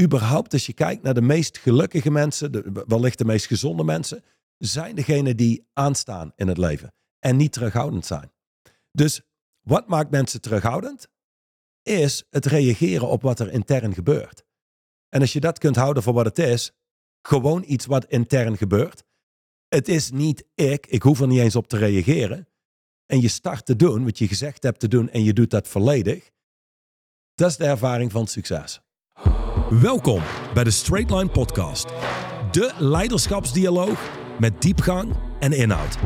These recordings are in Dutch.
überhaupt als je kijkt naar de meest gelukkige mensen, de, wellicht de meest gezonde mensen, zijn degenen die aanstaan in het leven en niet terughoudend zijn. Dus wat maakt mensen terughoudend? Is het reageren op wat er intern gebeurt. En als je dat kunt houden voor wat het is, gewoon iets wat intern gebeurt. Het is niet ik, ik hoef er niet eens op te reageren. En je start te doen wat je gezegd hebt te doen en je doet dat volledig. Dat is de ervaring van succes. Welkom bij de Straight Line Podcast. De leiderschapsdialoog met diepgang en inhoud.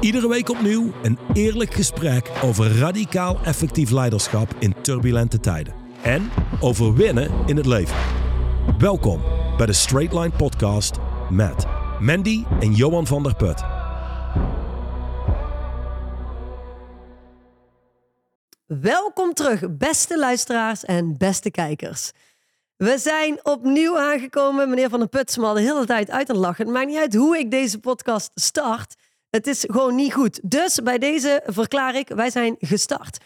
Iedere week opnieuw een eerlijk gesprek over radicaal effectief leiderschap in turbulente tijden. En over winnen in het leven. Welkom bij de Straight Line Podcast met Mandy en Johan van der Put. Welkom terug, beste luisteraars en beste kijkers. We zijn opnieuw aangekomen. Meneer Van der Put me al de hele tijd uit aan lachen. Het maakt niet uit hoe ik deze podcast start. Het is gewoon niet goed. Dus bij deze verklaar ik, wij zijn gestart.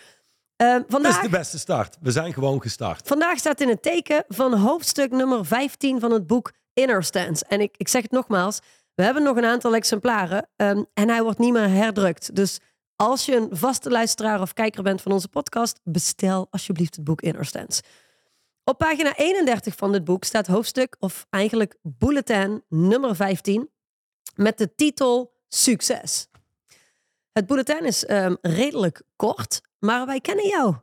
Uh, vandaag, Dat is de beste start. We zijn gewoon gestart. Vandaag staat in het teken van hoofdstuk nummer 15 van het boek Inner Stance. En ik, ik zeg het nogmaals, we hebben nog een aantal exemplaren um, en hij wordt niet meer herdrukt. Dus als je een vaste luisteraar of kijker bent van onze podcast, bestel alsjeblieft het boek Inner Stance. Op pagina 31 van dit boek staat hoofdstuk, of eigenlijk bulletin nummer 15, met de titel Succes. Het bulletin is um, redelijk kort, maar wij kennen jou.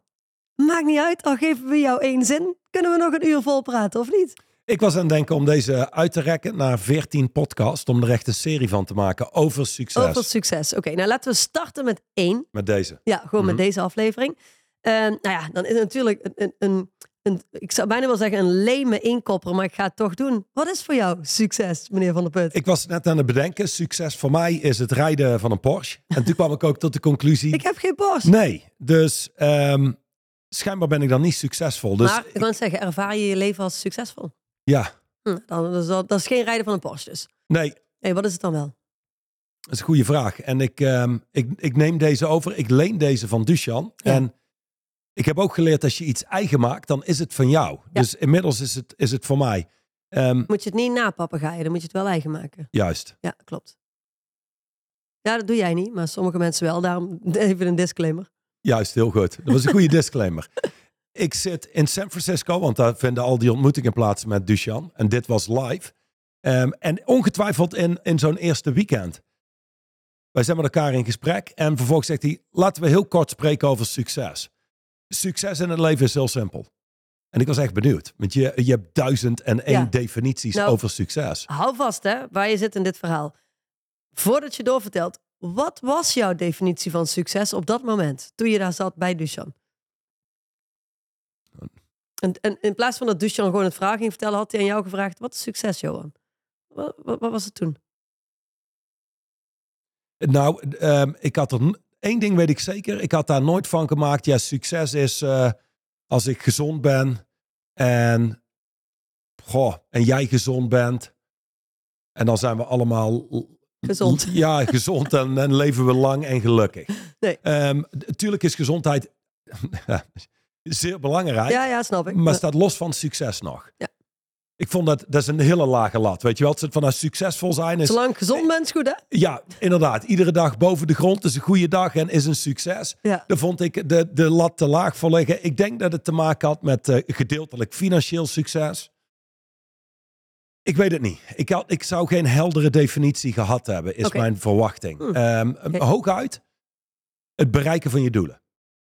Maakt niet uit, al geven we jou één zin, kunnen we nog een uur vol praten, of niet? Ik was aan het denken om deze uit te rekken naar 14 podcasts, om er echt een serie van te maken over succes. Over succes. Oké, nou laten we starten met één. Met deze. Ja, gewoon Mhm. met deze aflevering. Uh, nou ja, dan is het natuurlijk een, een, een, ik zou bijna wel zeggen een leme inkopper, maar ik ga het toch doen. Wat is voor jou succes, meneer Van der Put? Ik was net aan het bedenken, succes voor mij is het rijden van een Porsche. En toen kwam ik ook tot de conclusie, Ik heb geen Porsche. nee. Dus ehm, schijnbaar ben ik dan niet succesvol. Dus maar ik wil zeggen, ervaar je je leven als succesvol? ja, Hm, dan, dat, is, dat is geen rijden van een Porsche dus. nee, wat is het dan wel? Dat is een goede vraag. En ik, ehm, ik, ik neem deze over. Ik leen deze van Dushan. Ja. En ik heb ook geleerd, als je iets eigen maakt, dan is het van jou. Ja. Dus inmiddels is het, is het voor mij. Ehm, Moet je het niet napapagaaien, dan moet je het wel eigen maken. juist. Ja, klopt. Ja, dat doe jij niet, maar sommige mensen wel. Daarom even een disclaimer. Juist, heel goed. Dat was een goede disclaimer. Ik zit in San Francisco, want daar vinden al die ontmoetingen plaats met Dushan. En dit was live. Ehm, en ongetwijfeld in, in zo'n eerste weekend. Wij zijn met elkaar in gesprek. En vervolgens zegt hij, laten we heel kort spreken over succes. Succes in het leven is heel simpel. En ik was echt benieuwd. Want je, je hebt duizend en één Ja. definities Nou, over succes. Hou vast, hè, waar je zit in dit verhaal. Voordat je doorvertelt, wat was jouw definitie van succes op dat moment, toen je daar zat bij Duchan? En, en in plaats van dat Duchan gewoon het vraag ging vertellen, had hij aan jou gevraagd, wat is succes, Johan? Wat, wat, wat was het toen? Nou, ehm, ik had er één ding weet ik zeker. Ik had daar nooit van gemaakt. Ja, succes is eh, als ik gezond ben en, goh, en jij gezond bent. En dan zijn we allemaal Gezond. Ja, gezond en, en leven we lang en gelukkig. Nee. Ehm, natuurlijk is gezondheid zeer belangrijk, Ja, ja, snap ik. maar staat los van succes nog. Ja. Ik vond dat dat is een hele lage lat. Weet je wel, het zit vanuit succesvol zijn is Zolang gezond bent, is goed, hè? ja, inderdaad. Iedere dag boven de grond is een goede dag en is een succes. Ja. Daar vond ik de, de lat te laag voor liggen. Ik denk dat het te maken had met eh, gedeeltelijk financieel succes. Ik weet het niet. Ik, had, ik zou geen heldere definitie gehad hebben, is mijn verwachting. Hmm. Ehm, Oké. Hooguit het bereiken van je doelen.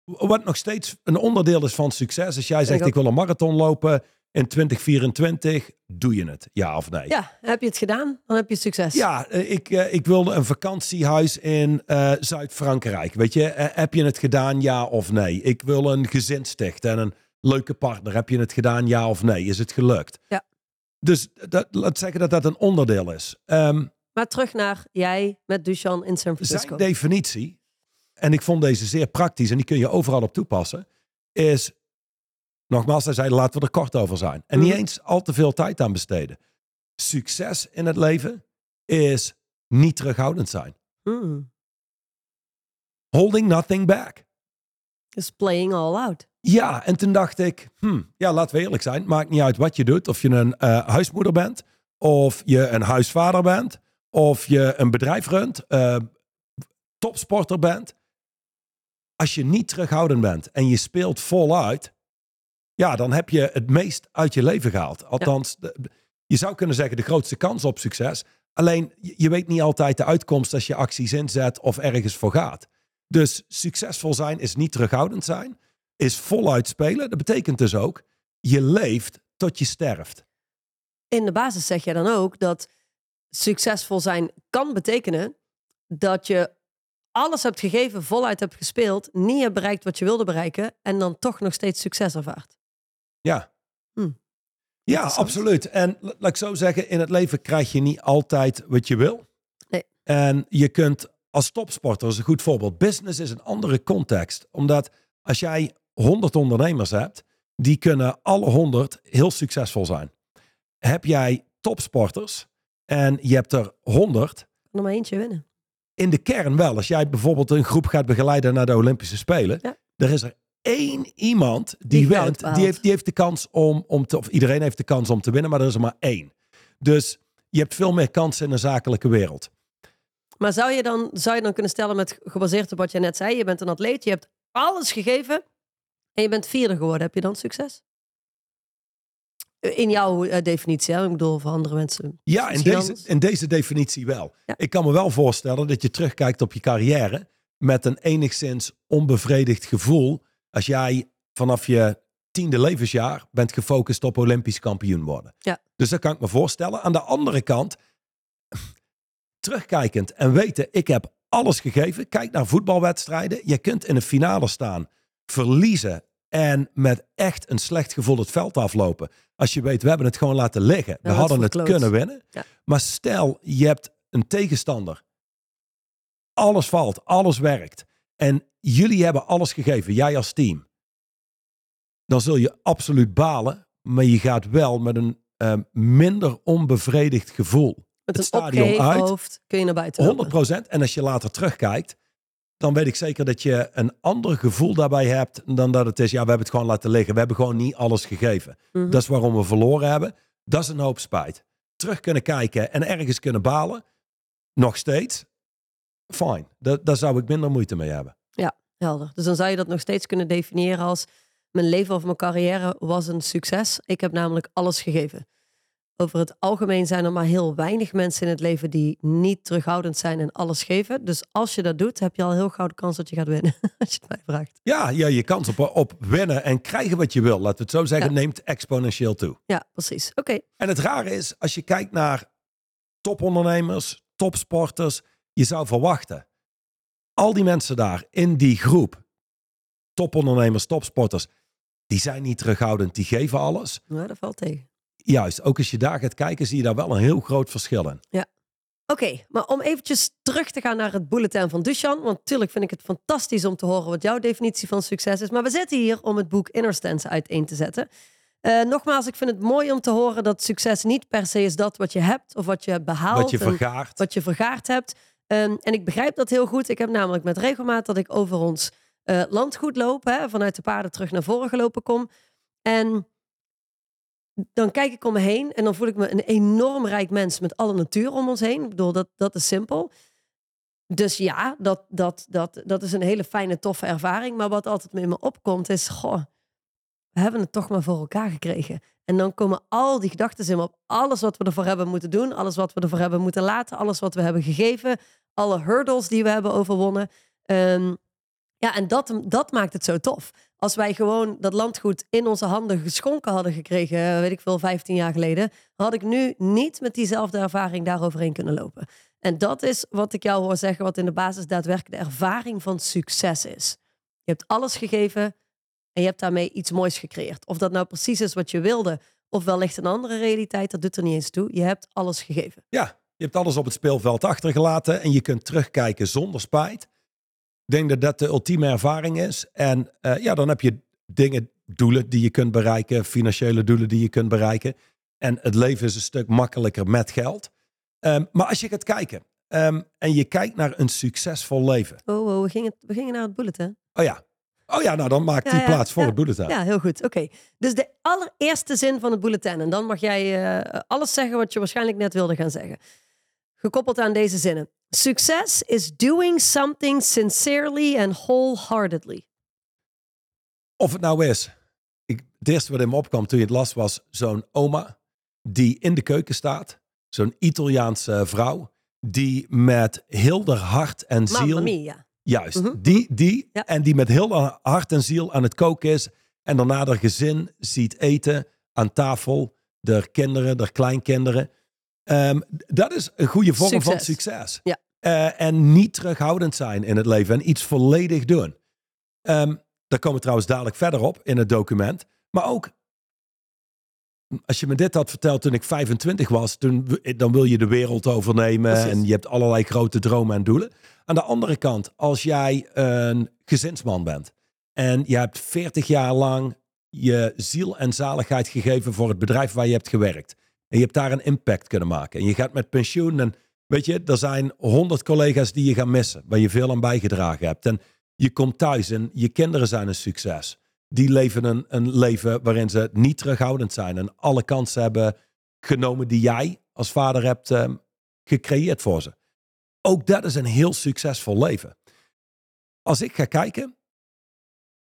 Wat nog steeds een onderdeel is van succes. Als jij zegt, ik wil een marathon lopen in 2024, doe je het? Ja of nee? Ja, heb je het gedaan, dan heb je succes. Ja, eh, ik, eh, ik wilde een vakantiehuis in eh, Zuid-Frankrijk. Weet je, heb je het gedaan, ja of nee? Ik wil een gezin stichten en een leuke partner. Heb je het gedaan, ja of nee? Is het gelukt? Ja. Dus dat, laat zeggen dat dat een onderdeel is. Ehm, Maar terug naar jij met Duchan in San Francisco. zijn definitie, en ik vond deze zeer praktisch en die kun je overal op toepassen, is, nogmaals, hij zei laten we er kort over zijn. En niet Mhm. eens al te veel tijd aan besteden. Succes in het leven is niet terughoudend zijn. Hmm. Holding nothing back. Dus playing all out. Ja, en toen dacht ik, hm, ja, laten we eerlijk zijn. Maakt niet uit wat je doet. Of je een eh, huismoeder bent, of je een huisvader bent, of je een bedrijf runt, eh, topsporter bent. Als je niet terughoudend bent en je speelt voluit, ja, dan heb je het meest uit je leven gehaald. Althans, je zou kunnen zeggen de grootste kans op succes. Alleen, je je weet niet altijd de uitkomst als je acties inzet of ergens voor gaat. Dus succesvol zijn is niet terughoudend zijn, is voluit spelen. Dat betekent dus ook, je leeft tot je sterft. In de basis zeg je dan ook dat succesvol zijn kan betekenen dat je alles hebt gegeven, voluit hebt gespeeld, niet hebt bereikt wat je wilde bereiken en dan toch nog steeds succes ervaart. Ja. Hm. Ja, absoluut. En la- laat ik zo zeggen, in het leven krijg je niet altijd wat je wil. Nee. En je kunt als topsporter, dat is een goed voorbeeld. Business is een andere context. Omdat als jij 100 ondernemers hebt, die kunnen alle 100 heel succesvol zijn. Heb jij topsporters en je hebt er 100, Kan er maar eentje winnen. in de kern wel. Als jij bijvoorbeeld een groep gaat begeleiden naar de Olympische Spelen, Ja. er is er één iemand die, Die wint. Die heeft, die heeft de kans om, om te, of iedereen heeft de kans om te winnen, maar er is er maar één. Dus je hebt veel meer kansen in een zakelijke wereld. Maar zou je dan, zou je dan kunnen stellen met gebaseerd op wat je net zei, je bent een atleet, je hebt alles gegeven en je bent vierde geworden, heb je dan succes? In jouw eh, definitie, hè? ik bedoel voor andere mensen. Ja, in deze, anders. in deze definitie wel. Ja. Ik kan me wel voorstellen dat je terugkijkt op je carrière met een enigszins onbevredigd gevoel als jij vanaf je tiende levensjaar bent gefocust op Olympisch kampioen worden. Ja. Dus dat kan ik me voorstellen. Aan de andere kant, terugkijkend en weten, ik heb alles gegeven. Kijk naar voetbalwedstrijden. Je kunt in een finale staan, verliezen en met echt een slecht gevoel het veld aflopen. Als je weet, we hebben het gewoon laten liggen. We hadden het kunnen winnen. Ja. Maar stel, je hebt een tegenstander. Alles valt, alles werkt. En jullie hebben alles gegeven, jij als team. Dan zul je absoluut balen, maar je gaat wel met een eh, minder onbevredigd gevoel. Met Het stadion uit. hoofd kun je naar buiten 100 lopen. En als je later terugkijkt, dan weet ik zeker dat je een ander gevoel daarbij hebt dan dat het is. Ja, we hebben het gewoon laten liggen. We hebben gewoon niet alles gegeven. Mhm. Dat is waarom we verloren hebben. Dat is een hoop spijt. Terug kunnen kijken en ergens kunnen balen. Nog steeds. Fine. Da- daar zou ik minder moeite mee hebben. Helder. Dus dan zou je dat nog steeds kunnen definiëren als mijn leven of mijn carrière was een succes. Ik heb namelijk alles gegeven. Over het algemeen zijn er maar heel weinig mensen in het leven die niet terughoudend zijn en alles geven. Dus als je dat doet, heb je al heel gauw de kans dat je gaat winnen. Als je het mij vraagt. Ja, ja je kans op, op winnen en krijgen wat je wil, laten we het zo zeggen, Ja. neemt exponentieel toe. Ja, precies. Oké. En het rare is, als je kijkt naar topondernemers, topsporters, je zou verwachten, al die mensen daar in die groep, topondernemers, topsporters, die zijn niet terughoudend, die geven alles. Nou, dat valt tegen. Juist, ook als je daar gaat kijken, zie je daar wel een heel groot verschil in. Oké, maar om eventjes terug te gaan naar het bulletin van Dushan. Want natuurlijk vind ik het fantastisch om te horen wat jouw definitie van succes is. Maar we zitten hier om het boek Inner Stance uiteen te zetten. Eh, nogmaals, ik vind het mooi om te horen dat succes niet per se is dat wat je hebt of wat je hebt behaald. Wat je vergaart. wat je vergaard hebt. Ehm, en ik begrijp dat heel goed. Ik heb namelijk met regelmaat dat ik over ons eh, landgoed loop. Hè, vanuit de paarden terug naar voren gelopen kom. En dan kijk ik om me heen en dan voel ik me een enorm rijk mens met alle natuur om ons heen. Ik bedoel, dat, dat is simpel. Dus ja, dat, dat, dat, dat is een hele fijne, toffe ervaring. Maar wat altijd in me opkomt is, goh, we hebben het toch maar voor elkaar gekregen. En dan komen al die gedachten in me op. Alles wat we ervoor hebben moeten doen. Alles wat we ervoor hebben moeten laten. Alles wat we hebben gegeven. Alle hurdles die we hebben overwonnen. Ehm, ja, en dat, dat maakt het zo tof. Als wij gewoon dat landgoed in onze handen geschonken hadden gekregen, weet ik veel, 15 jaar geleden, had ik nu niet met diezelfde ervaring daaroverheen kunnen lopen. En dat is wat ik jou hoor zeggen, wat in de basis daadwerkelijk de ervaring van succes is. Je hebt alles gegeven en je hebt daarmee iets moois gecreëerd. Of dat nou precies is wat je wilde, of wellicht een andere realiteit, dat doet er niet eens toe. Je hebt alles gegeven. Ja, je hebt alles op het speelveld achtergelaten en je kunt terugkijken zonder spijt. Ik denk dat dat de ultieme ervaring is. En eh, ja, dan heb je dingen, doelen die je kunt bereiken, financiële doelen die je kunt bereiken. En het leven is een stuk makkelijker met geld. Ehm, maar als je gaat kijken ehm, en je kijkt naar een succesvol leven. Oh, oh we, gingen, we gingen naar het bulletin. Oh ja, Oh ja, nou dan maakt Ja, die ja, plaats voor ja. het bulletin. Ja, heel goed. Oké. Dus de allereerste zin van het bulletin. En dan mag jij eh, alles zeggen wat je waarschijnlijk net wilde gaan zeggen. Gekoppeld aan deze zinnen. Success is doing something sincerely and wholeheartedly. Of het nou is. Ik, het eerste wat in me opkwam toen je het las was zo'n oma die in de keuken staat. Zo'n Italiaanse vrouw die met heel haar hart en ziel... Mia. Juist, Mhm. die, die Ja. en die met heel haar hart en ziel aan het koken is. En daarna haar gezin ziet eten aan tafel. De kinderen, de kleinkinderen. Ehm, dat is een goede vorm van Succes. Ja. Eh, en niet terughoudend zijn in het leven en iets volledig doen. Ehm, daar komen we trouwens dadelijk verder op in het document. Maar ook, als je me dit had verteld toen ik 25 was, toen, dan wil je de wereld overnemen Precies. en je hebt allerlei grote dromen en doelen. Aan de andere kant, als jij een gezinsman bent en je hebt 40 jaar lang je ziel en zaligheid gegeven voor het bedrijf waar je hebt gewerkt. En je hebt daar een impact kunnen maken. En je gaat met pensioen en weet je, er zijn honderd collega's die je gaan missen, waar je veel aan bijgedragen hebt. En je komt thuis en je kinderen zijn een succes. Die leven een, leven waarin ze niet terughoudend zijn en alle kansen hebben genomen die jij als vader hebt ehm, gecreëerd voor ze. Ook dat is een heel succesvol leven. Als ik ga kijken,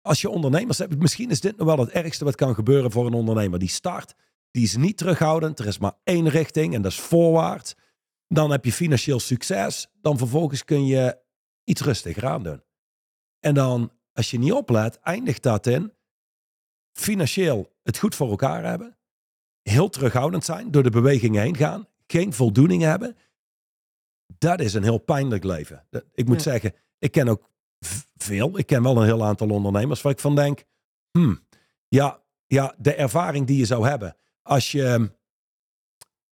als je ondernemers hebt, misschien is dit nog wel het ergste wat kan gebeuren voor een ondernemer. Die start, die is niet terughoudend, er is maar één richting en dat is voorwaarts. Dan heb je financieel succes, dan vervolgens kun je iets rustiger aandoen. En dan, als je niet oplet, eindigt dat in financieel het goed voor elkaar hebben, heel terughoudend zijn, door de bewegingen heen gaan, geen voldoening hebben. Dat is een heel pijnlijk leven. Ik moet Ja. zeggen, ik ken ook veel, ik ken wel een heel aantal ondernemers waar ik van denk, hmm, ja, ja, de ervaring die je zou hebben als je ehm,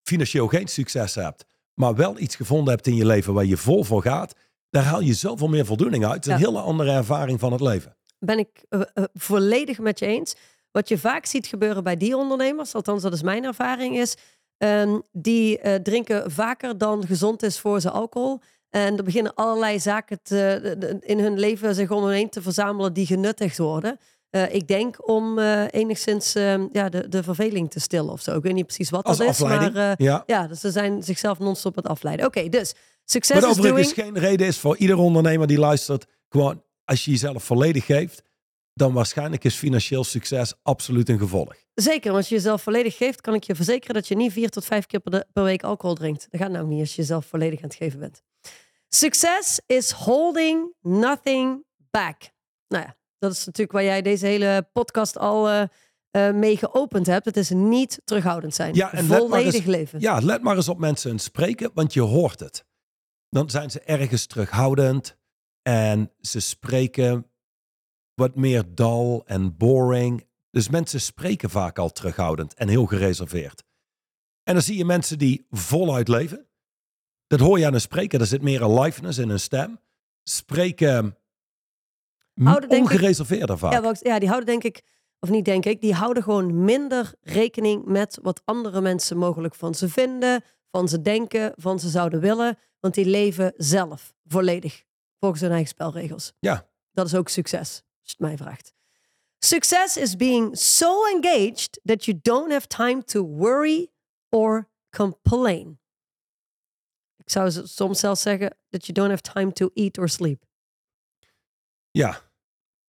financieel geen succes hebt, maar wel iets gevonden hebt in je leven waar je vol voor gaat, daar haal je zoveel meer voldoening uit. Het is een Ja. hele andere ervaring van het leven. Ben ik eh, eh, volledig met je eens. Wat je vaak ziet gebeuren bij die ondernemers, althans dat is mijn ervaring, is ehm, die eh, drinken vaker dan gezond is voor ze alcohol. En er beginnen allerlei zaken te, in hun leven zich om hen heen te verzamelen die genuttigd worden. Eh, ik denk om eh, enigszins ehm, ja, de, de verveling te stillen of zo. Ik weet niet precies wat Als dat is, maar eh, ja. ja, dus ze zijn zichzelf non-stop aan het afleiden. Oké, dus succes is overigens doing... geen reden is voor ieder ondernemer die luistert. Gewoon, als je jezelf volledig geeft, dan waarschijnlijk is financieel succes absoluut een gevolg. Zeker, want als je jezelf volledig geeft, kan ik je verzekeren dat je niet vier tot vijf keer per, de- per week alcohol drinkt. Dat gaat nou niet als je jezelf volledig aan het geven bent. Succes is holding nothing back. Nou ja, dat is natuurlijk waar jij deze hele podcast al eh, eh, mee geopend hebt. Het is niet terughoudend zijn. Ja, en volledig eens- leven. Ja, let maar eens op mensen hun spreken, want je hoort het. Dan zijn ze ergens terughoudend en ze spreken wat meer dal en boring. Dus mensen spreken vaak al terughoudend en heel gereserveerd. En dan zie je mensen die voluit leven. Dat hoor je aan een spreker, er zit meer een liveness in hun stem. Spreken Houden, denk ik- ongereserveerder vaak. Ja, ja, die houden denk ik, of niet denk ik, die houden gewoon minder rekening met wat andere mensen mogelijk van ze vinden, van ze denken, van ze zouden willen. Want die leven zelf volledig volgens hun eigen spelregels. Ja. Dat is ook succes, als je het mij vraagt. Success is being so engaged that you don't have time to worry or complain. Ik zou soms zelfs zeggen that you don't have time to eat or sleep. Ja,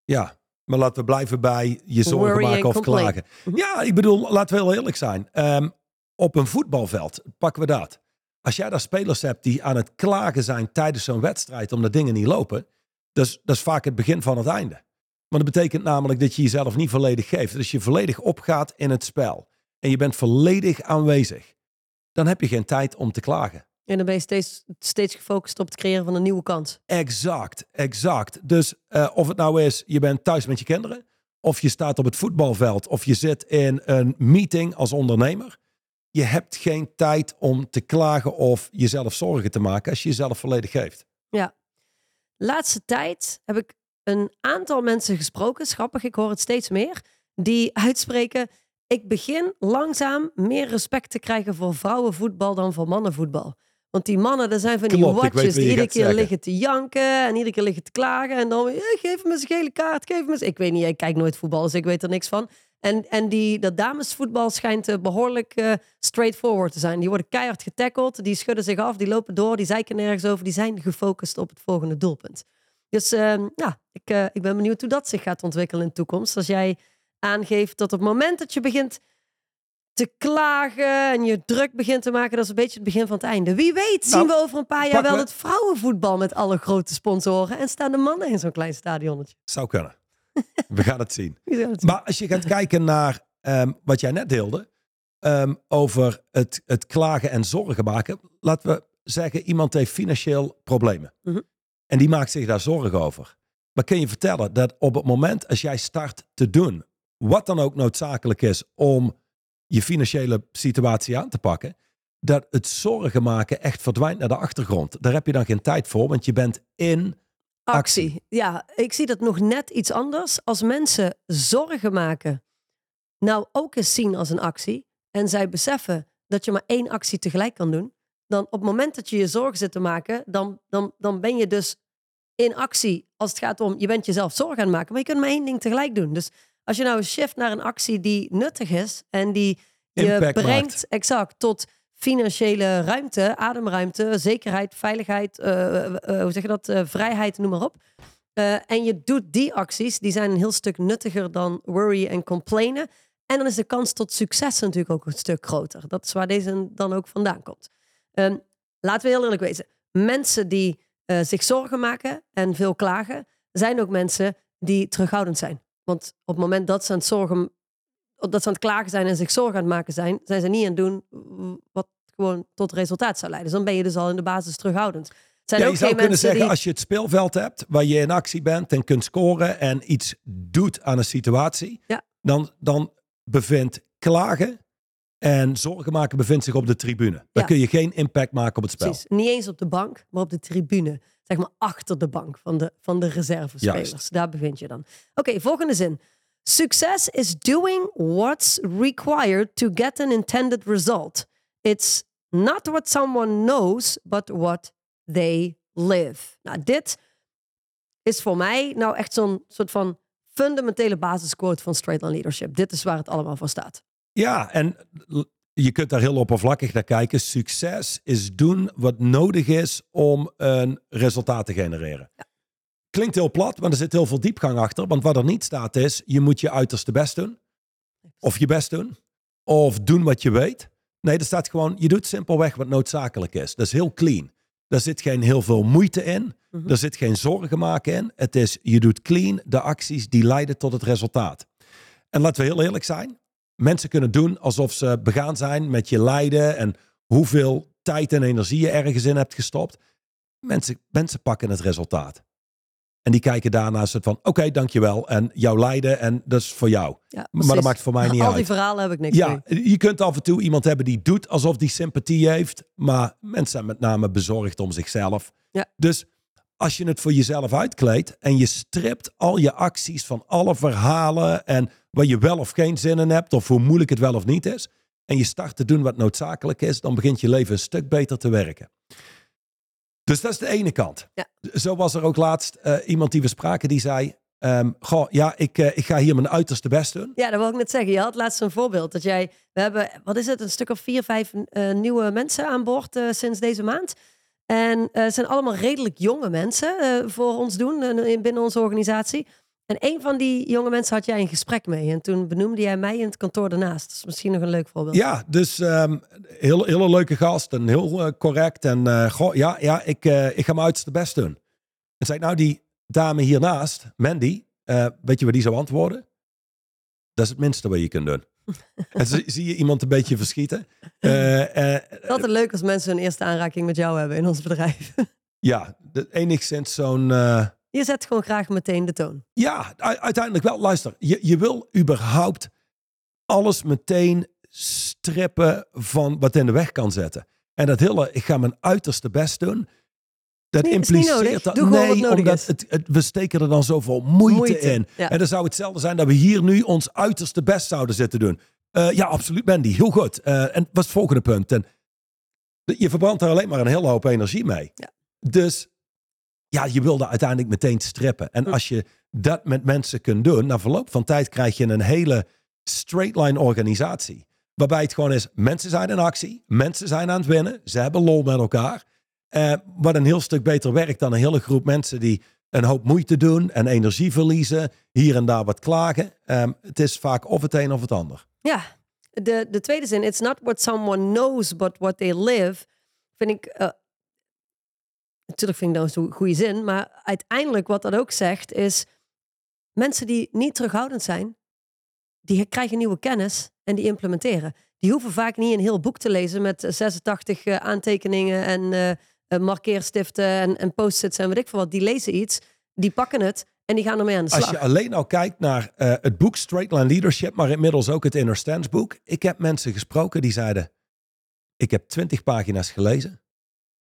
ja. Maar laten we blijven bij je zorgen Worry maken of complain. klagen. Ja, ik bedoel, laten we heel eerlijk zijn. Ehm, op een voetbalveld, pakken we dat. Als jij daar spelers hebt die aan het klagen zijn tijdens zo'n wedstrijd omdat dingen niet lopen, dat is, dat is vaak het begin van het einde. Want dat betekent namelijk dat je jezelf niet volledig geeft. Dus je volledig opgaat in het spel en je bent volledig aanwezig, dan heb je geen tijd om te klagen. En dan ben je steeds, steeds gefocust op het creëren van een nieuwe kans. Exact, exact. Dus eh, of het nou is, je bent thuis met je kinderen, of je staat op het voetbalveld, of je zit in een meeting als ondernemer. Je hebt geen tijd om te klagen of jezelf zorgen te maken als je jezelf volledig geeft. Laatste tijd heb ik een aantal mensen gesproken, schappig, ik hoor het steeds meer, die uitspreken: Ik begin langzaam meer respect te krijgen voor vrouwenvoetbal dan voor mannenvoetbal. Want die mannen, dat zijn van die Klopt, watjes die iedere keer zeggen. liggen te janken en iedere keer liggen te klagen. En dan, eh, geef hem eens een gele kaart, geef hem eens... Ik weet niet, ik kijk nooit voetbal, dus ik weet er niks van. En, en die, dat damesvoetbal schijnt eh, behoorlijk eh, straightforward te zijn. Die worden keihard getackeld, die schudden zich af, die lopen door, die zeiken nergens over. Die zijn gefocust op het volgende doelpunt. Dus ehm, ja, ik, eh, ik ben benieuwd hoe dat zich gaat ontwikkelen in de toekomst. Als jij aangeeft dat op het moment dat je begint te klagen en je druk begint te maken, dat is een beetje het begin van het einde. Wie weet zien Nou, we over een paar jaar wel we- het vrouwenvoetbal met alle grote sponsoren en staan de mannen in zo'n klein stadionnetje. Zou kunnen. We gaan zien. Het zien? Maar als je gaat kijken naar ehm, wat jij net deelde, ehm, over het, het klagen en zorgen maken. Laten we zeggen, iemand heeft financieel problemen. Mhm. En die maakt zich daar zorgen over. Maar kun je vertellen dat op het moment als jij start te doen, wat dan ook noodzakelijk is om je financiële situatie aan te pakken, dat het zorgen maken echt verdwijnt naar de achtergrond. Daar heb je dan geen tijd voor, want je bent in actie. Ja, ik zie dat nog net iets anders. Als mensen zorgen maken, nou ook eens zien als een actie. En zij beseffen dat je maar één actie tegelijk kan doen. Dan op het moment dat je je zorgen zit te maken, dan, dan, dan ben je dus in actie. Als het gaat om, je bent jezelf zorgen aan het maken, maar je kunt maar één ding tegelijk doen. Dus als je nou shift naar een actie die nuttig is en die je Impact brengt maakt. exact tot financiële ruimte, ademruimte, zekerheid, veiligheid, eh, eh, hoe zeg je dat, Eh, vrijheid, noem maar op. En je doet die acties, die zijn een heel stuk nuttiger dan worry en complainen. En dan is de kans tot succes natuurlijk ook een stuk groter. Dat is waar deze dan ook vandaan komt. Ehm, laten we heel eerlijk wezen. Mensen die zich zorgen maken en veel klagen, zijn ook mensen die terughoudend zijn. Want op het moment dat ze aan het zorgen, dat ze aan het klagen zijn en zich zorgen aan het maken zijn, zijn ze niet aan het doen wat gewoon tot resultaat zou leiden. Dus dan ben je dus al in de basis terughoudend. Zijn Ja, je zou kunnen zeggen, die... als je het speelveld hebt waar je in actie bent en kunt scoren en iets doet aan een situatie, Ja. dan, dan bevindt klagen en zorgen maken bevindt zich op de tribune. Dan Ja. kun je geen impact maken op het spel. Precies. Niet eens op de bank, maar op de tribune. Zeg maar achter de bank van de, van de reservespelers. Juist. Daar bevind je dan. Oké, volgende zin. Success is doing what's required to get an intended result. It's not what someone knows, but what they live. Nou, dit is voor mij nou echt zo'n soort van fundamentele basisquote van Straight Line Leadership. Dit is waar het allemaal voor staat. Ja, en je kunt daar heel oppervlakkig naar kijken. Succes is doen wat nodig is om een resultaat te genereren. Klinkt heel plat, maar er zit heel veel diepgang achter. Want wat er niet staat is, je moet je uiterste best doen. Of je best doen. Of doen wat je weet. Nee, er staat gewoon, je doet simpelweg wat noodzakelijk is. Dat is heel clean. Daar zit geen heel veel moeite in. Mhm. Er zit geen zorgen maken in. Het is, je doet clean de acties die leiden tot het resultaat. En laten we heel eerlijk zijn. Mensen kunnen doen alsof ze begaan zijn met je lijden en hoeveel tijd en energie je ergens in hebt gestopt. Mensen, mensen pakken het resultaat. En die kijken daarna een soort van, oké, dankjewel. En jouw lijden en dat is voor jou. Ja, Maar dat maakt voor mij niet Al uit. die verhalen heb ik niks Ja, mee. je kunt af en toe iemand hebben die doet alsof die sympathie heeft. Maar mensen zijn met name bezorgd om zichzelf. Ja. Dus als je het voor jezelf uitkleedt en je stript al je acties van alle verhalen en waar je wel of geen zin in hebt of hoe moeilijk het wel of niet is. En je start te doen wat noodzakelijk is, dan begint je leven een stuk beter te werken. Dus dat is de ene kant. Ja. Zo was er ook laatst eh, iemand die we spraken die zei, ehm, goh, ja, ik, eh, ik ga hier mijn uiterste best doen. Ja, dat wil ik net zeggen. Je had laatst een voorbeeld dat jij, we hebben, wat is het, een stuk of vier, vijf eh, nieuwe mensen aan boord sinds deze maand. En het zijn allemaal redelijk jonge mensen voor ons doen in- binnen onze organisatie. En een van die jonge mensen had jij een gesprek mee. En toen benoemde jij mij in het kantoor daarnaast. Dat is misschien nog een leuk voorbeeld. Ja, dus ehm heel, hele leuke gast en heel eh, correct. En eh, goh, ja, ja ik, eh, ik ga mijn uiterste best doen. En zei ik, nou, die dame hiernaast, Mandy, weet je wat die zou antwoorden? Dat is het minste wat je kunt doen. en zie, zie je iemand een beetje verschieten? Het is altijd leuk als mensen een eerste aanraking met jou hebben in ons bedrijf. ja, enigszins zo'n... Je zet gewoon graag meteen de toon. Ja, uiteindelijk wel. Luister, je, je wil überhaupt alles meteen strippen van wat in de weg kan zetten. En dat hele, ik ga mijn uiterste best doen. Dat Nee, impliceert dat. Nee, omdat het, het, we steken er dan zoveel moeite, Moeite, in. ja. En dan zou hetzelfde zijn dat we hier nu ons uiterste best zouden zitten doen. Eh, ja, absoluut, Mandy. Heel goed. Eh, en wat is het volgende punt? En Je verbrandt er alleen maar een hele hoop energie mee. Ja. Dus ja, je wilde uiteindelijk meteen strippen. En Hm. als je dat met mensen kunt doen, na verloop van tijd krijg je een hele straight line organisatie. Waarbij het gewoon is, mensen zijn in actie, mensen zijn aan het winnen, ze hebben lol met elkaar. Eh, wat een heel stuk beter werkt dan een hele groep mensen die een hoop moeite doen en energie verliezen, hier en daar wat klagen. Ehm, het is vaak of het een of het ander. Ja, de, de tweede zin, it's not what someone knows, but what they live, vind ik, eh, natuurlijk vind ik dat een goede zin, maar uiteindelijk wat dat ook zegt is, mensen die niet terughoudend zijn, die krijgen nieuwe kennis en die implementeren. Die hoeven vaak niet een heel boek te lezen met 86 eh, aantekeningen en eh, eh, markeerstiften en, en post-its en weet ik veel wat. Die lezen iets, die pakken het en die gaan ermee aan de slag. Als je alleen al kijkt naar eh, het boek Straight Line Leadership, maar inmiddels ook het Inner Stance boek. Ik heb mensen gesproken die zeiden, ik heb twintig pagina's gelezen.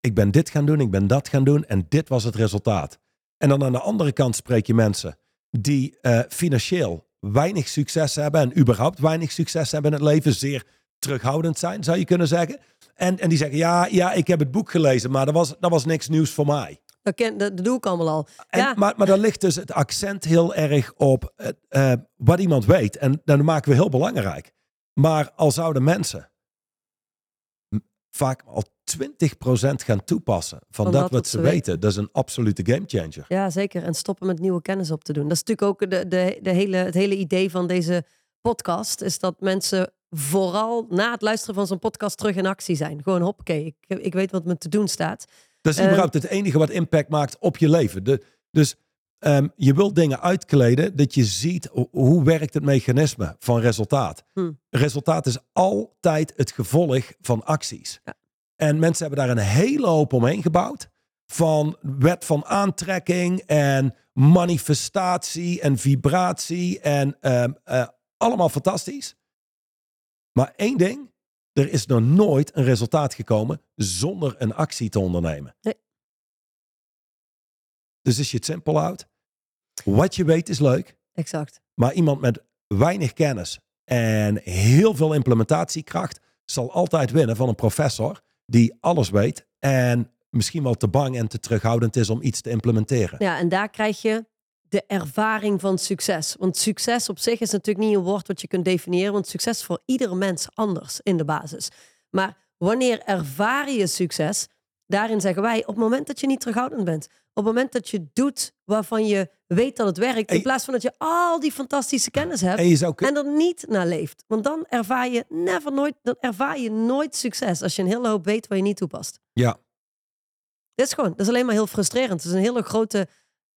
Ik ben dit gaan doen, ik ben dat gaan doen en dit was het resultaat. En dan aan de andere kant spreek je mensen die eh, financieel weinig succes hebben en überhaupt weinig succes hebben in het leven, zeer terughoudend zijn, zou je kunnen zeggen. En, en die zeggen, ja, ja, ik heb het boek gelezen, maar dat was, dat was niks nieuws voor mij. Dat, ken, dat, dat doe ik allemaal al. En, ja, maar, maar dan ligt dus het accent heel erg op eh, eh, wat iemand weet. En dat maken we heel belangrijk. Maar al zouden mensen vaak al 20% gaan toepassen van, dat, wat ze weten, dat is een absolute gamechanger. Ja, zeker. En stoppen met nieuwe kennis op te doen. Dat is natuurlijk ook de, de, de hele, het hele idee van deze podcast. Is dat mensen vooral na het luisteren van zo'n podcast terug in actie zijn. Gewoon hoppakee, ik, ik weet wat me te doen staat. Dat is Eh, überhaupt het enige wat impact maakt op je leven. De, dus ehm, je wilt dingen uitkleden dat je ziet ho- hoe werkt het mechanisme van resultaat. Hm. Resultaat is altijd het gevolg van acties. Ja. En mensen hebben daar een hele hoop omheen gebouwd. Van wet van aantrekking en manifestatie en vibratie en ehm, eh, allemaal fantastisch. Maar één ding, er is nog nooit een resultaat gekomen zonder een actie te ondernemen. Nee. Dus als je het simpel houdt, wat je weet is leuk, Exact. maar iemand met weinig kennis en heel veel implementatiekracht zal altijd winnen van een professor die alles weet en misschien wel te bang en te terughoudend is om iets te implementeren. Ja, en daar krijg je de ervaring van succes. Want succes op zich is natuurlijk niet een woord wat je kunt definiëren, want succes is voor iedere mens anders in de basis. Maar wanneer ervaar je succes? Daarin zeggen wij, op het moment dat je niet terughoudend bent, op het moment dat je doet waarvan je weet dat het werkt, in plaats van dat je al die fantastische kennis hebt En je zou kun- en er niet naar leeft. Want dan ervaar je never nooit, dan ervaar je nooit succes als je een hele hoop weet waar je niet toepast. ja, Dat is gewoon, dat is alleen maar heel frustrerend. Het is een hele grote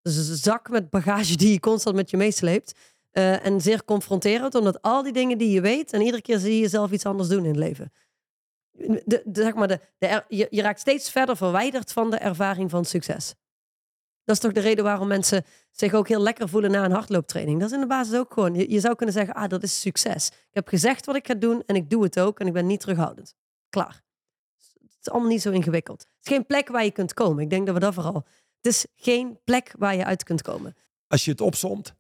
zak met bagage die je constant met je meesleept. Eh, en zeer confronterend, omdat al die dingen die je weet, en iedere keer zie je jezelf iets anders doen in het leven. De, de- zeg maar de, de er- je, je raakt steeds verder verwijderd van de ervaring van succes. Dat is toch de reden waarom mensen zich ook heel lekker voelen na een hardlooptraining. Dat is in de basis ook gewoon. Je, zou kunnen zeggen, ah, dat is succes. Ik heb gezegd wat ik ga doen en ik doe het ook en ik ben niet terughoudend. Klaar. Het is allemaal niet zo ingewikkeld. Het is geen plek waar je kunt komen. Ik denk dat we dat vooral. Het is geen plek waar je uit kunt komen. als je het opsomt,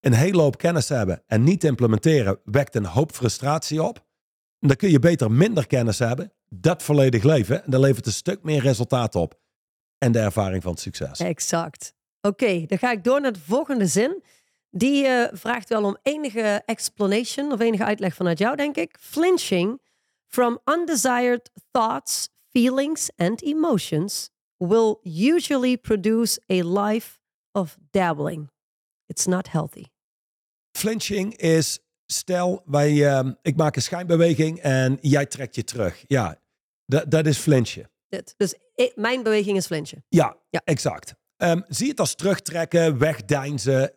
een hele hoop kennis hebben en niet implementeren, wekt een hoop frustratie op. Dan kun je beter minder kennis hebben, dat volledig leven, en dan levert een stuk meer resultaat op. En de ervaring van het succes. Exact. Oké, dan ga ik door naar de volgende zin. Die eh, vraagt wel om enige explanation of enige uitleg vanuit jou, denk ik. Flinching from undesired thoughts, feelings and emotions will usually produce a life of dabbling. It's not healthy. Flinching is, stel, wij, ehm, ik maak een schijnbeweging en jij trekt je terug. Ja, dat, dat is flinchen. Dit. Dus ik- mijn beweging is flinchen. Ja, Ja. exact. Ehm, zie het als terugtrekken, wegdeinzen.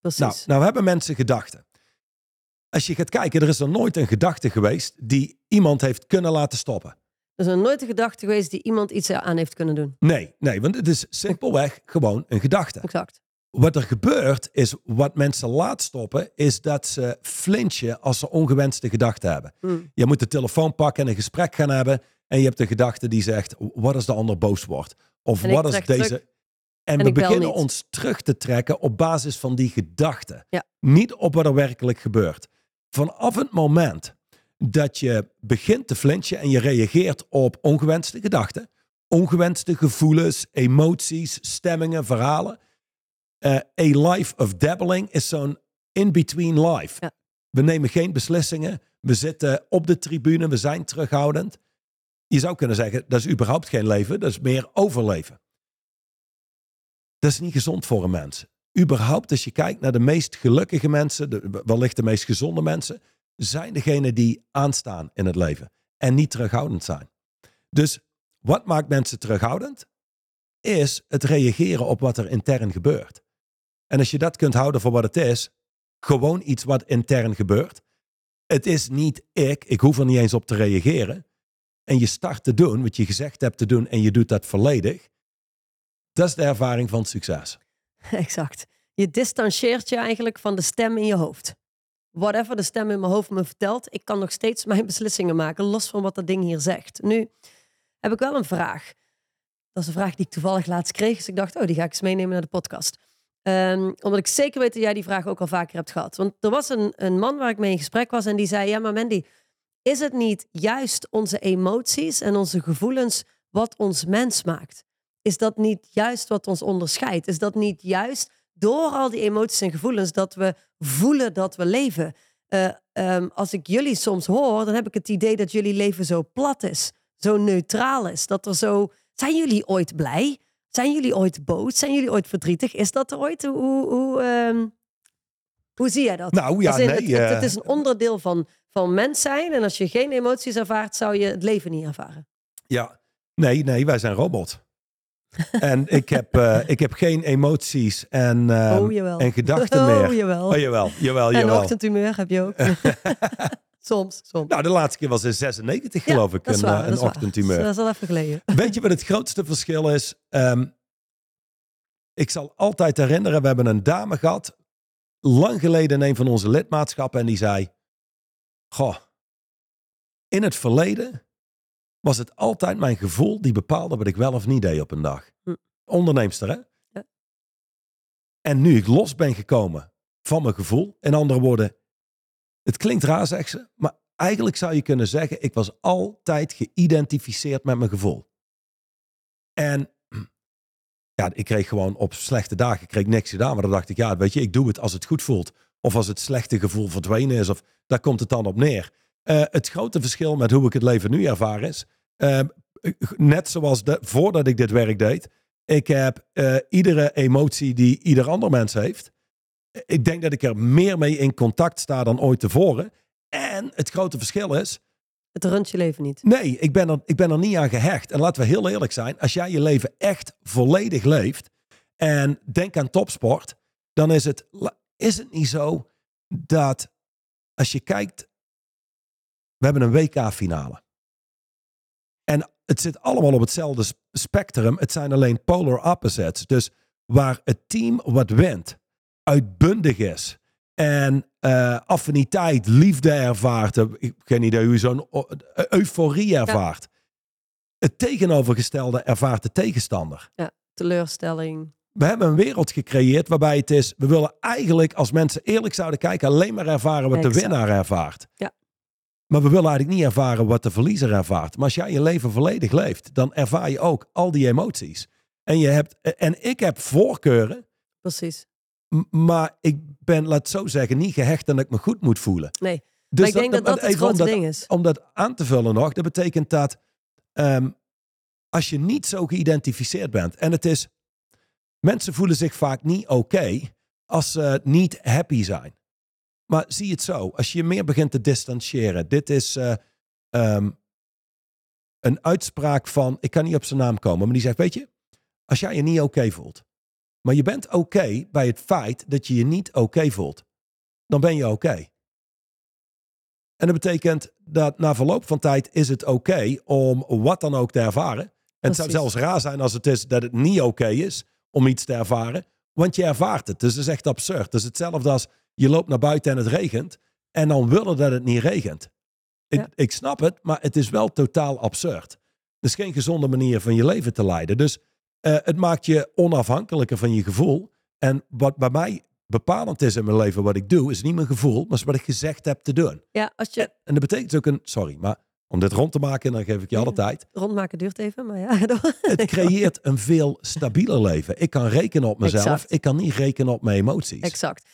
Precies. Nou, nou hebben mensen gedachten. Als je gaat kijken, er is er nooit een gedachte geweest die iemand heeft kunnen laten stoppen. Er is nog nooit een gedachte geweest die iemand iets aan heeft kunnen doen. Nee, nee, want het is simpelweg gewoon een gedachte. Exact. Wat er gebeurt is, wat mensen laat stoppen, is dat ze flinchen als ze ongewenste gedachten hebben. Hmm. Je moet de telefoon pakken en een gesprek gaan hebben. En je hebt een gedachte die zegt, wat als de ander boos wordt? Of wat als deze... terug. En, En we beginnen ons terug te trekken op basis van die gedachten. Ja. Niet op wat er werkelijk gebeurt. Vanaf het moment dat je begint te flinchen en je reageert op ongewenste gedachten, ongewenste gevoelens, emoties, stemmingen, verhalen. Eh, a life of dabbling is zo'n in-between life. Ja. We nemen geen beslissingen. We zitten op de tribune. We zijn terughoudend. Je zou kunnen zeggen, dat is überhaupt geen leven. Dat is meer overleven. Dat is niet gezond voor een mens. Überhaupt, als je kijkt naar de meest gelukkige mensen, de, wellicht de meest gezonde mensen, zijn degenen die aanstaan in het leven en niet terughoudend zijn. Dus wat maakt mensen terughoudend? Is het reageren op wat er intern gebeurt. En als je dat kunt houden voor wat het is, gewoon iets wat intern gebeurt. Het is niet ik, ik hoef er niet eens op te reageren. En je start te doen wat je gezegd hebt te doen en je doet dat volledig. Dat is de ervaring van succes. Exact. Je distancieert je eigenlijk van de stem in je hoofd. Whatever de stem in mijn hoofd me vertelt, ik kan nog steeds mijn beslissingen maken, los van wat dat ding hier zegt. Nu heb ik wel een vraag. Dat is een vraag die ik toevallig laatst kreeg. Dus ik dacht, oh, die ga ik eens meenemen naar de podcast. Um, omdat ik zeker weet dat jij die vraag ook al vaker hebt gehad. Want er was een, een man waar ik mee in gesprek was en die zei: Ja, maar Mandy, is het niet juist onze emoties en onze gevoelens wat ons mens maakt? Is dat niet juist wat ons onderscheidt? Is dat niet juist door al die emoties en gevoelens dat we voelen dat we leven? Uh, um, als ik jullie soms hoor, dan heb ik het idee dat jullie leven zo plat is, zo neutraal is. Dat er zo. Zijn jullie ooit blij? Zijn jullie ooit boos? Zijn jullie ooit verdrietig? Is dat er ooit? Hoe, hoe, um, hoe zie jij dat? Nou ja, nee. Het, het, het, is een onderdeel van, van mens zijn. En als je geen emoties ervaart, zou je het leven niet ervaren. Ja, nee, nee, wij zijn robot. en ik heb, uh, ik heb geen emoties en, uh, oh, en gedachten oh, meer. Jawel. Oh, jawel, jawel, en jawel. ochtendhumeur heb je ook. soms, soms. Nou, de laatste keer was in 96, geloof ja, ik, een, waar, een ochtendhumeur. Dat is al even geleden. Weet je wat het grootste verschil is? Um, ik zal altijd herinneren, we hebben een dame gehad, lang geleden in een van onze lidmaatschappen, en die zei: Goh, in het verleden was het altijd mijn gevoel die bepaalde wat ik wel of niet deed op een dag. Hm. Onderneemster, hè? Ja. En nu ik los ben gekomen van mijn gevoel, in andere woorden, het klinkt raar, zegt ze, maar eigenlijk zou je kunnen zeggen, ik was altijd geïdentificeerd met mijn gevoel. En ja, ik kreeg gewoon op slechte dagen ik kreeg niks gedaan. Maar dan dacht ik, ja, weet je, ik doe het als het goed voelt. Of als het slechte gevoel verdwenen is. Of daar komt het dan op neer. Uh, het grote verschil met hoe ik het leven nu ervaar is. Uh, net zoals de, voordat ik dit werk deed. Ik heb uh, iedere emotie die ieder ander mens heeft. Ik denk dat ik er meer mee in contact sta dan ooit tevoren. En het grote verschil is. Het runt je leven niet. Nee, ik ben, er, ik ben er niet aan gehecht. En laten we heel eerlijk zijn. Als jij je leven echt volledig leeft. En denk aan topsport. Dan is het, is het niet zo dat als je kijkt. We hebben een WK-finale. En het zit allemaal op hetzelfde spectrum. Het zijn alleen polar opposites. Dus waar het team wat wint uitbundig is en uh, affiniteit, liefde ervaart. Ik heb geen idee hoe je zo'n euforie ervaart. Ja. Het tegenovergestelde ervaart de tegenstander. Ja, teleurstelling. We hebben een wereld gecreëerd waarbij het is, we willen eigenlijk als mensen eerlijk zouden kijken, alleen maar ervaren wat exact. de winnaar ervaart. Ja. Maar we willen eigenlijk niet ervaren wat de verliezer ervaart. Maar als jij je leven volledig leeft, dan ervaar je ook al die emoties. En, je hebt, en ik heb voorkeuren. Precies. Maar ik ben, laat het zo zeggen, niet gehecht en dat ik me goed moet voelen. Nee, dus maar ik denk dat dat, dat het grote dat, ding is. Om dat aan te vullen nog, dat betekent dat um, als je niet zo geïdentificeerd bent, en het is, mensen voelen zich vaak niet oké okay als ze niet happy zijn. Maar zie het zo, als je je meer begint te distancieren, dit is uh, um, een uitspraak van, ik kan niet op zijn naam komen, maar die zegt, weet je, als jij je niet oké okay voelt, maar je bent oké okay bij het feit dat je je niet oké okay voelt. Dan ben je oké. En dat betekent dat na verloop van tijd is het oké om wat dan ook te ervaren. En het zou zelfs raar zijn als het is dat het niet oké is om iets te ervaren. Want je ervaart het. Dus het is echt absurd. Het is hetzelfde als je loopt naar buiten en het regent. En dan willen dat het niet regent. Ik, Ja. ik snap het, maar het is wel totaal absurd. Het is geen gezonde manier van je leven te leiden. Dus eh, het maakt je onafhankelijker van je gevoel. En wat bij mij bepalend is in mijn leven wat ik doe, is niet mijn gevoel, maar is wat ik gezegd heb te doen. Ja, als je En dat betekent ook een, sorry, maar om dit rond te maken, dan geef ik je alle tijd. rondmaken duurt even, maar ja. Het creëert een veel stabieler leven. Ik kan rekenen op mezelf, Exact. ik kan niet rekenen op mijn emoties. Exact.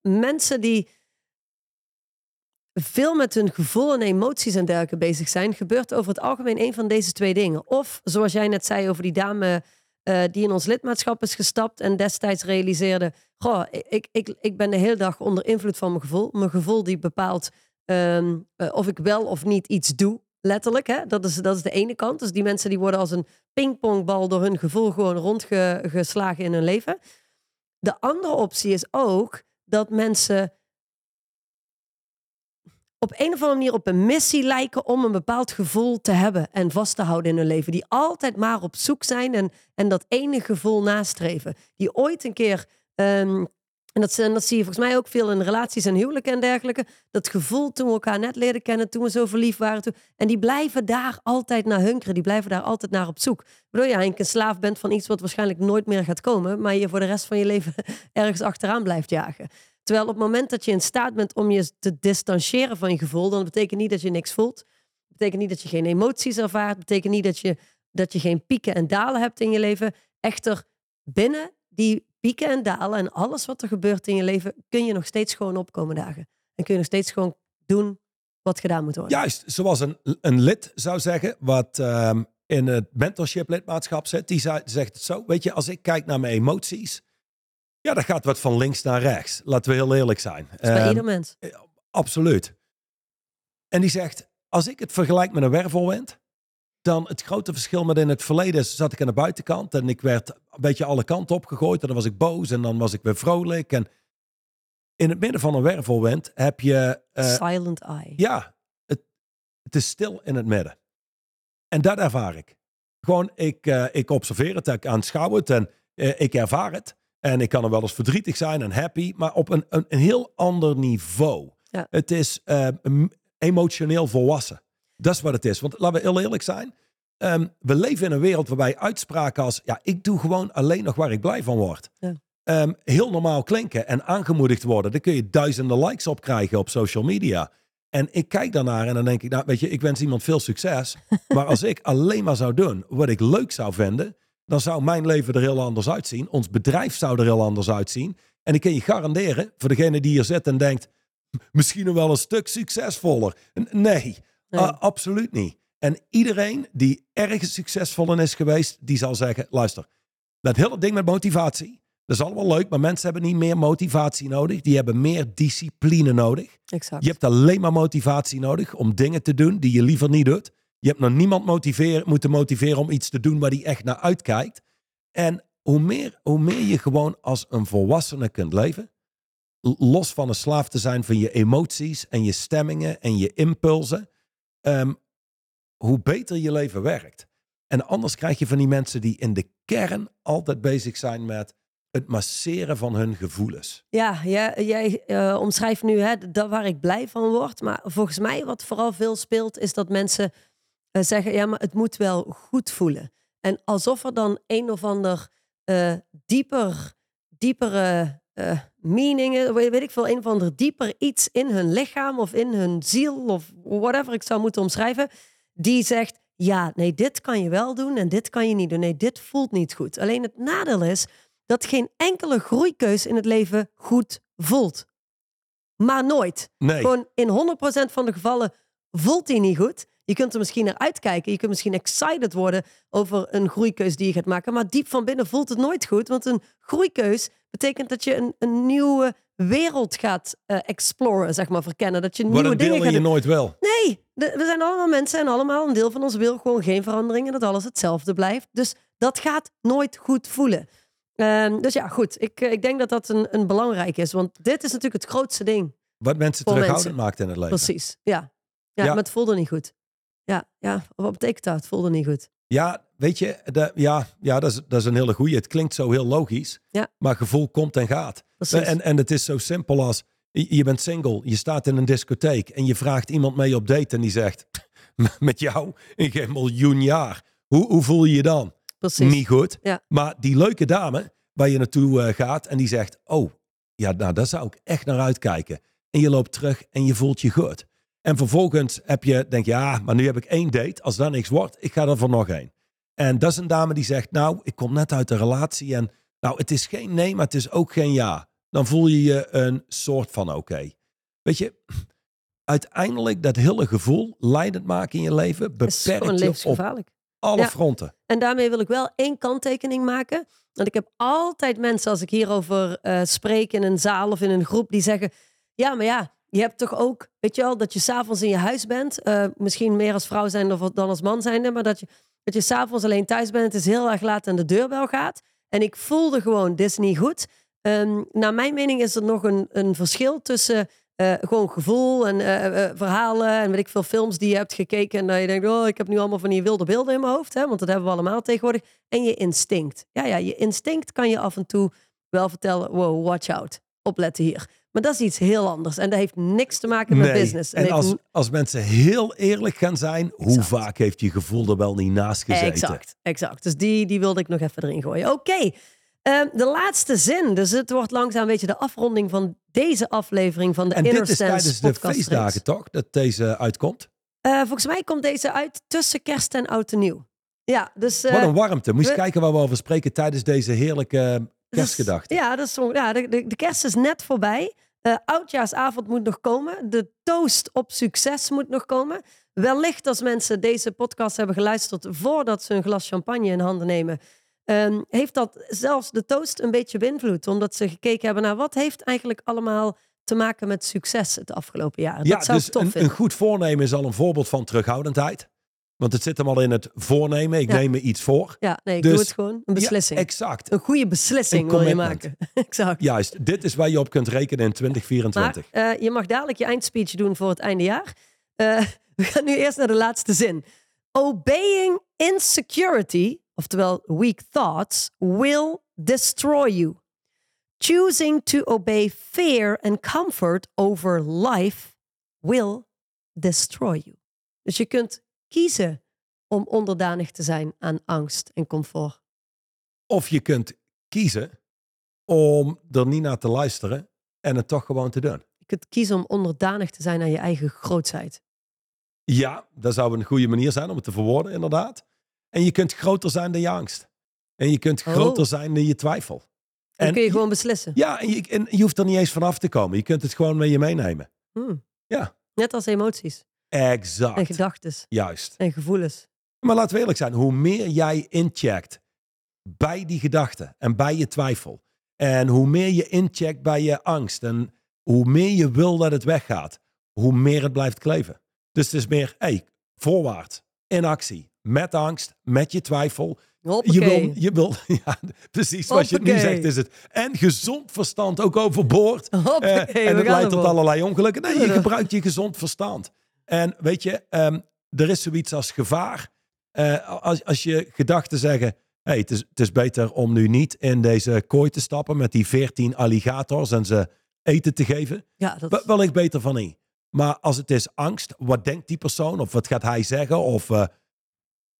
Mensen die veel met hun gevoel en emoties en dergelijke bezig zijn, gebeurt over het algemeen een van deze twee dingen. Of zoals jij net zei over die dame eh, die in ons lidmaatschap is gestapt en destijds realiseerde: Goh, ik, ik, ik ben de hele dag onder invloed van mijn gevoel. Mijn gevoel die bepaalt ehm, eh, of ik wel of niet iets doe. Letterlijk, hè? Dat, is, dat is de ene kant. Dus die mensen die worden als een pingpongbal door hun gevoel gewoon rondgeslagen in hun leven. De andere optie is ook dat mensen op een of andere manier op een missie lijken om een bepaald gevoel te hebben en vast te houden in hun leven. Die altijd maar op zoek zijn en, en dat ene gevoel nastreven. Die ooit een keer, ehm, en dat, dat zie je volgens mij ook veel in relaties en huwelijken en dergelijke, dat gevoel toen we elkaar net leerden kennen, toen we zo verliefd waren. Toen, en die blijven daar altijd naar hunkeren, die blijven daar altijd naar op zoek. Waardoor je eigenlijk een slaaf bent van iets wat waarschijnlijk nooit meer gaat komen, maar je voor de rest van je leven ergens achteraan blijft jagen. Terwijl op het moment dat je in staat bent om je te distancieren van je gevoel, dan betekent niet dat je niks voelt. betekent niet dat je geen emoties ervaart. betekent niet dat je, dat je geen pieken en dalen hebt in je leven. Echter, binnen die pieken en dalen en alles wat er gebeurt in je leven, kun je nog steeds gewoon opkomen dagen. En kun je nog steeds gewoon doen wat gedaan moet worden. Juist, zoals een, een lid zou zeggen, wat ehm, in het mentorship lidmaatschap zit, die zegt het zo. Weet je, als ik kijk naar mijn emoties, ja, dat gaat wat van links naar rechts. Laten we heel eerlijk zijn. Dat is bij Ehm, ieder mens. Absoluut. En die zegt, als ik het vergelijk met een wervelwind, dan het grote verschil met in het verleden is, zat ik aan de buitenkant en ik werd een beetje alle kanten opgegooid en dan was ik boos en dan was ik weer vrolijk. En in het midden van een wervelwind heb je, eh, Silent eye. ja, het, het is stil in het midden. En dat ervaar ik. Gewoon, ik, eh, ik observeer het, ik aanschouw het en eh, ik ervaar het. En ik kan er wel eens verdrietig zijn en happy, maar op een, een, een heel ander niveau. Ja. Het is emotioneel volwassen. Dat is wat het is. Want laten we heel eerlijk zijn. ehm, we leven in een wereld waarbij uitspraken als... ja, ik doe gewoon alleen nog waar ik blij van word. Ja. ehm, heel normaal klinken en aangemoedigd worden. Daar kun je duizenden likes op krijgen op social media. En ik kijk daarnaar en dan denk ik... nou, weet je, ik wens iemand veel succes. maar als ik alleen maar zou doen wat ik leuk zou vinden... dan zou mijn leven er heel anders uitzien. Ons bedrijf zou er heel anders uitzien. En ik kan je garanderen, voor degene die hier zit en denkt... misschien wel een stuk succesvoller. Nee, Nee. a- absoluut niet. En iedereen die ergens succesvol in is geweest, die zal zeggen: luister, dat hele ding met motivatie, dat is allemaal leuk, maar mensen hebben niet meer motivatie nodig. Die hebben meer discipline nodig. Exact. Je hebt alleen maar motivatie nodig om dingen te doen die je liever niet doet. Je hebt nog niemand motiveren, moeten motiveren om iets te doen waar die echt naar uitkijkt. En hoe meer, hoe meer je gewoon als een volwassene kunt leven, los van een slaaf te zijn van je emoties en je stemmingen en je impulsen, ehm, hoe beter je leven werkt. En anders krijg je van die mensen die in de kern altijd bezig zijn met het masseren van hun gevoelens. Ja, jij, jij eh, omschrijft nu hè, dat waar ik blij van word. Maar volgens mij wat vooral veel speelt, is dat mensen eh, zeggen: ja, maar het moet wel goed voelen. En alsof er dan een of ander eh, dieper, diepere meaningen, weet ik veel, een of ander dieper iets in hun lichaam of in hun ziel of whatever ik zou moeten omschrijven, die zegt: ja, nee, dit kan je wel doen en dit kan je niet doen. Nee, dit voelt niet goed. Alleen het nadeel is dat geen enkele groeikeus in het leven goed voelt. Maar nooit. Nee, Gewoon in 100% van de gevallen voelt hij niet goed. Je kunt er misschien naar uitkijken. Je kunt misschien excited worden over een groeikeus die je gaat maken. Maar diep van binnen voelt het nooit goed. Want een groeikeus betekent dat je een, een nieuwe wereld gaat eh, exploren, zeg maar, verkennen. Dat je wat nieuwe een deel dingen gaat je doen. nooit wil. Nee, we zijn allemaal mensen en allemaal een deel van ons wil gewoon geen verandering en dat alles hetzelfde blijft. Dus dat gaat nooit goed voelen. Ehm, dus ja, goed. Ik, eh, ik denk dat dat een, een belangrijk is. Want dit is natuurlijk het grootste ding. Wat mensen terughoudend mensen. maakt in het leven. Precies. Ja. Ja, Ja. maar het voelde niet goed. Ja, ja. Wat betekent dat? Het voelde niet goed. Ja, weet je, de, ja, ja dat, is, dat is een hele goeie. Het klinkt zo heel logisch, Ja. maar gevoel komt en gaat. Precies. En, en het is zo simpel als, je je bent single, je staat in een discotheek en je vraagt iemand mee op date en die zegt, met jou in geen miljoen jaar, hoe, hoe voel je je dan? Precies. Niet goed. Ja. Maar die leuke dame waar je naartoe eh, gaat en die zegt, oh, ja, nou, daar zou ik echt naar uitkijken. En je loopt terug en je voelt je goed. En vervolgens heb je, denk je, ja, maar nu heb ik één date. Als dat niks wordt, ik ga er voor nog één. En dat is een dame die zegt, nou, ik kom net uit de relatie en nou, het is geen nee, maar het is ook geen ja. Dan voel je je een soort van oké. Weet je, uiteindelijk dat hele gevoel, leidend maken in je leven, beperkt je op alle Ja. fronten. En daarmee wil ik wel één kanttekening maken. Want ik heb altijd mensen, als ik hierover eh spreek in een zaal of in een groep, die zeggen: Ja, maar ja, je hebt toch ook, weet je wel, dat je s'avonds in je huis bent. eh, misschien meer als vrouw zijn dan als man zijnde, maar dat je, dat je s'avonds alleen thuis bent. Het is heel erg laat en de deurbel gaat. En ik voelde gewoon, dit is niet goed. Ehm, naar mijn mening is er nog een, een verschil tussen eh, gewoon gevoel en eh, verhalen en weet ik veel films die je hebt gekeken en dat je denkt, oh, ik heb nu allemaal van die wilde beelden in mijn hoofd, hè, want dat hebben we allemaal tegenwoordig. En je instinct. Ja, ja, je instinct kan je af en toe wel vertellen, wow, watch out, opletten hier. Maar dat is iets heel anders en dat heeft niks te maken met business. En heeft als, als mensen heel eerlijk gaan zijn, hoe vaak heeft je gevoel er wel niet naast gezeten? Exact, exact. Dus die, die wilde ik nog even erin gooien. Oké, ehm, de laatste zin. Dus het wordt langzaam een beetje de afronding van deze aflevering van de En Inner dit is tijdens de reeks. feestdagen toch, dat deze uitkomt? Eh, volgens mij komt deze uit tussen kerst en oud en nieuw. Ja, dus... eh, Wat een warmte. Moet je we- kijken waar we over spreken tijdens deze heerlijke eh, dus- kerstgedachten. ja, dat is, zo- ja de, de, de kerst is net voorbij. Eh, oudjaarsavond moet nog komen. De toast op succes moet nog komen. Wellicht als mensen deze podcast hebben geluisterd voordat ze een glas champagne in handen nemen, ehm, heeft dat zelfs de toast een beetje beïnvloed. Omdat ze gekeken hebben naar wat heeft eigenlijk allemaal te maken met succes het afgelopen jaar. Ja, dat zou dus tof een, vinden. een goed voornemen is al een voorbeeld van terughoudendheid. Want het zit hem al in het voornemen. Ik Ja. neem me iets voor. Ja, nee, ik dus- doe het gewoon. Een beslissing. Ja, exact. een goede beslissing Een wil je maken. exact. Juist. Dit is waar je op kunt rekenen in Maar 2024. eh, je mag dadelijk je eindspeech doen voor het einde jaar. Eh, we gaan nu eerst naar de laatste zin. Obeying insecurity, oftewel weak thoughts, will destroy you. Choosing to obey fear and comfort over life will destroy you. Dus je kunt kiezen om onderdanig te zijn aan angst en comfort. Of je kunt kiezen om er niet naar te luisteren en het toch gewoon te doen. Je kunt kiezen om onderdanig te zijn aan je eigen grootsheid. Ja, dat zou een goede manier zijn om het te verwoorden, inderdaad. En je kunt groter zijn dan je angst. En je kunt Oh. groter zijn dan je twijfel. Dan En kun je je- gewoon beslissen. Ja, en je, en je hoeft er niet eens vanaf te komen. Je kunt het gewoon met je meenemen. Hmm. Ja. Net als emoties Exact. en gedachten Juist. en gevoelens. Maar laten we eerlijk zijn. Hoe meer jij incheckt bij die gedachten en bij je twijfel. En hoe meer je incheckt bij je angst. En hoe meer je wil dat het weggaat. Hoe meer het blijft kleven. Dus het is meer, hey, voorwaarts. In actie. Met angst. Met je twijfel. Je wil, je wil, ja, precies zoals je het nu zegt is het. En gezond verstand ook overboord. Eh, Hoppakee, en het gaan leidt tot allerlei ongelukken. Nee, je gebruikt je gezond verstand. En weet je, ehm, er is zoiets als gevaar. Eh, als, als je gedachten zeggen, hey, het, is, het is beter om nu niet in deze kooi te stappen met die veertien alligators en ze eten te geven. Ja, dat Wel- Wellicht beter van niet. Maar als het is angst, wat denkt die persoon? Of wat gaat hij zeggen? Of uh,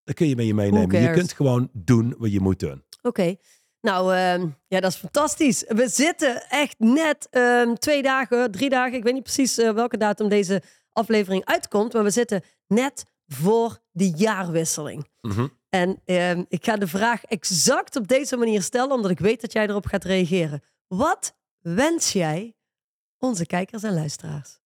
dat kun je met je meenemen. Je kunt gewoon doen wat je moet doen. Oké. Nou, ehm, ja, dat is fantastisch. We zitten echt net ehm, twee dagen, drie dagen. Ik weet niet precies eh, welke datum deze aflevering uitkomt. Maar we zitten net voor de jaarwisseling. Mhm. En ehm, ik ga de vraag exact op deze manier stellen, omdat ik weet dat jij erop gaat reageren. Wat wens jij onze kijkers en luisteraars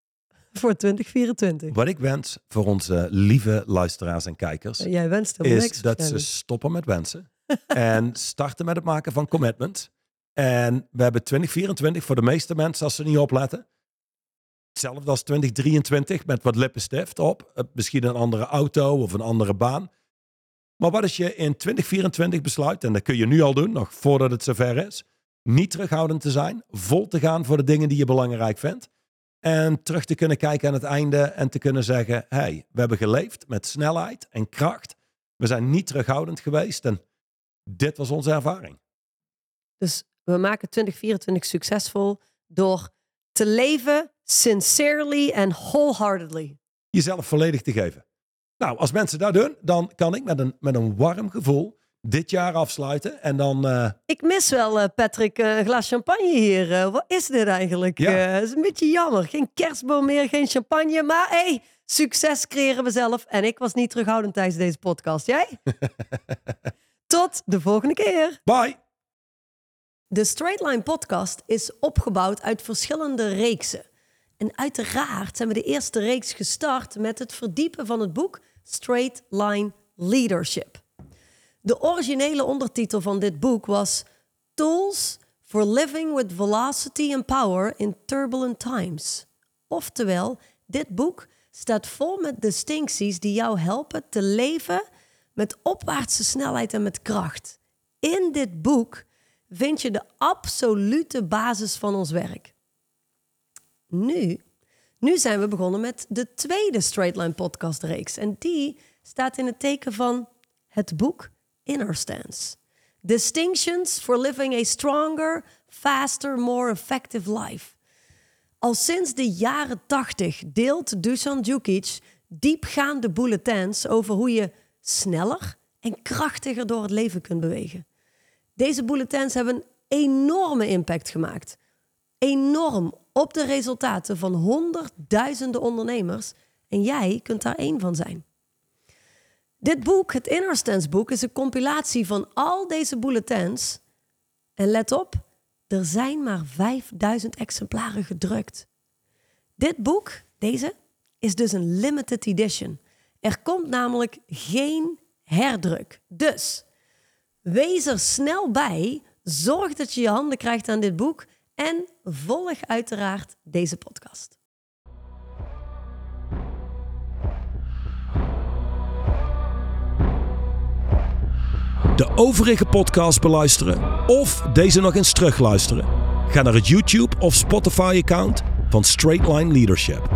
voor 2024? Wat ik wens voor onze lieve luisteraars en kijkers, Jij wenst helemaal is niks. dat ze stoppen met wensen. en starten met het maken van commitments. En we hebben 2024 voor de meeste mensen, als ze niet opletten. Hetzelfde als 2023 met wat lippenstift op. Eh, Misschien een andere auto of een andere baan. Maar wat als je in 2024 besluit, en dat kun je nu al doen, nog voordat het zover is, niet terughoudend te zijn, vol te gaan voor de dingen die je belangrijk vindt. En terug te kunnen kijken aan het einde en te kunnen zeggen, hey, we hebben geleefd met snelheid en kracht. We zijn niet terughoudend geweest en dit was onze ervaring. Dus we maken 2024 succesvol door te leven sincerely and wholeheartedly. Jezelf volledig te geven. Nou, als mensen dat doen, dan kan ik met een, met een warm gevoel dit jaar afsluiten. En dan, eh, Ik mis wel, eh, Patrick, eh, een glas champagne hier. Wat is dit eigenlijk? Ja. Het is een beetje jammer. Geen kerstboom meer, geen champagne. Maar hey, succes creëren we zelf. En ik was niet terughoudend tijdens deze podcast. Jij? Tot de volgende keer. bye! De Straight Line podcast is opgebouwd uit verschillende reeksen. En uiteraard zijn we de eerste reeks gestart met het verdiepen van het boek Straight Line Leadership. De originele ondertitel van dit boek was Tools for Living with Velocity and Power in Turbulent Times. Oftewel, dit boek staat vol met distincties die jou helpen te leven met opwaartse snelheid en met kracht. In dit boek vind je de absolute basis van ons werk. Nu, nu zijn we begonnen met de tweede Straight Line podcast reeks. En die staat in het teken van het boek Inner Stance. Distinctions for living a stronger, faster, more effective life. Al sinds de jaren 80 deelt Dusan Djukic diepgaande bulletins over hoe je sneller en krachtiger door het leven kunt bewegen. Deze bulletins hebben een enorme impact gemaakt. Enorm op de resultaten van honderdduizenden ondernemers. En jij kunt daar één van zijn. Dit boek, het Inner Stance boek, is een compilatie van al deze bulletins. En let op, er zijn maar 5000 exemplaren gedrukt. Dit boek, deze, is dus een limited edition. Er komt namelijk geen herdruk. Dus wees er snel bij. Zorg dat je je handen krijgt aan dit boek. En volg uiteraard deze podcast. De overige podcast beluisteren of deze nog eens terugluisteren? Ga naar het YouTube of Spotify account van Straight Line Leadership.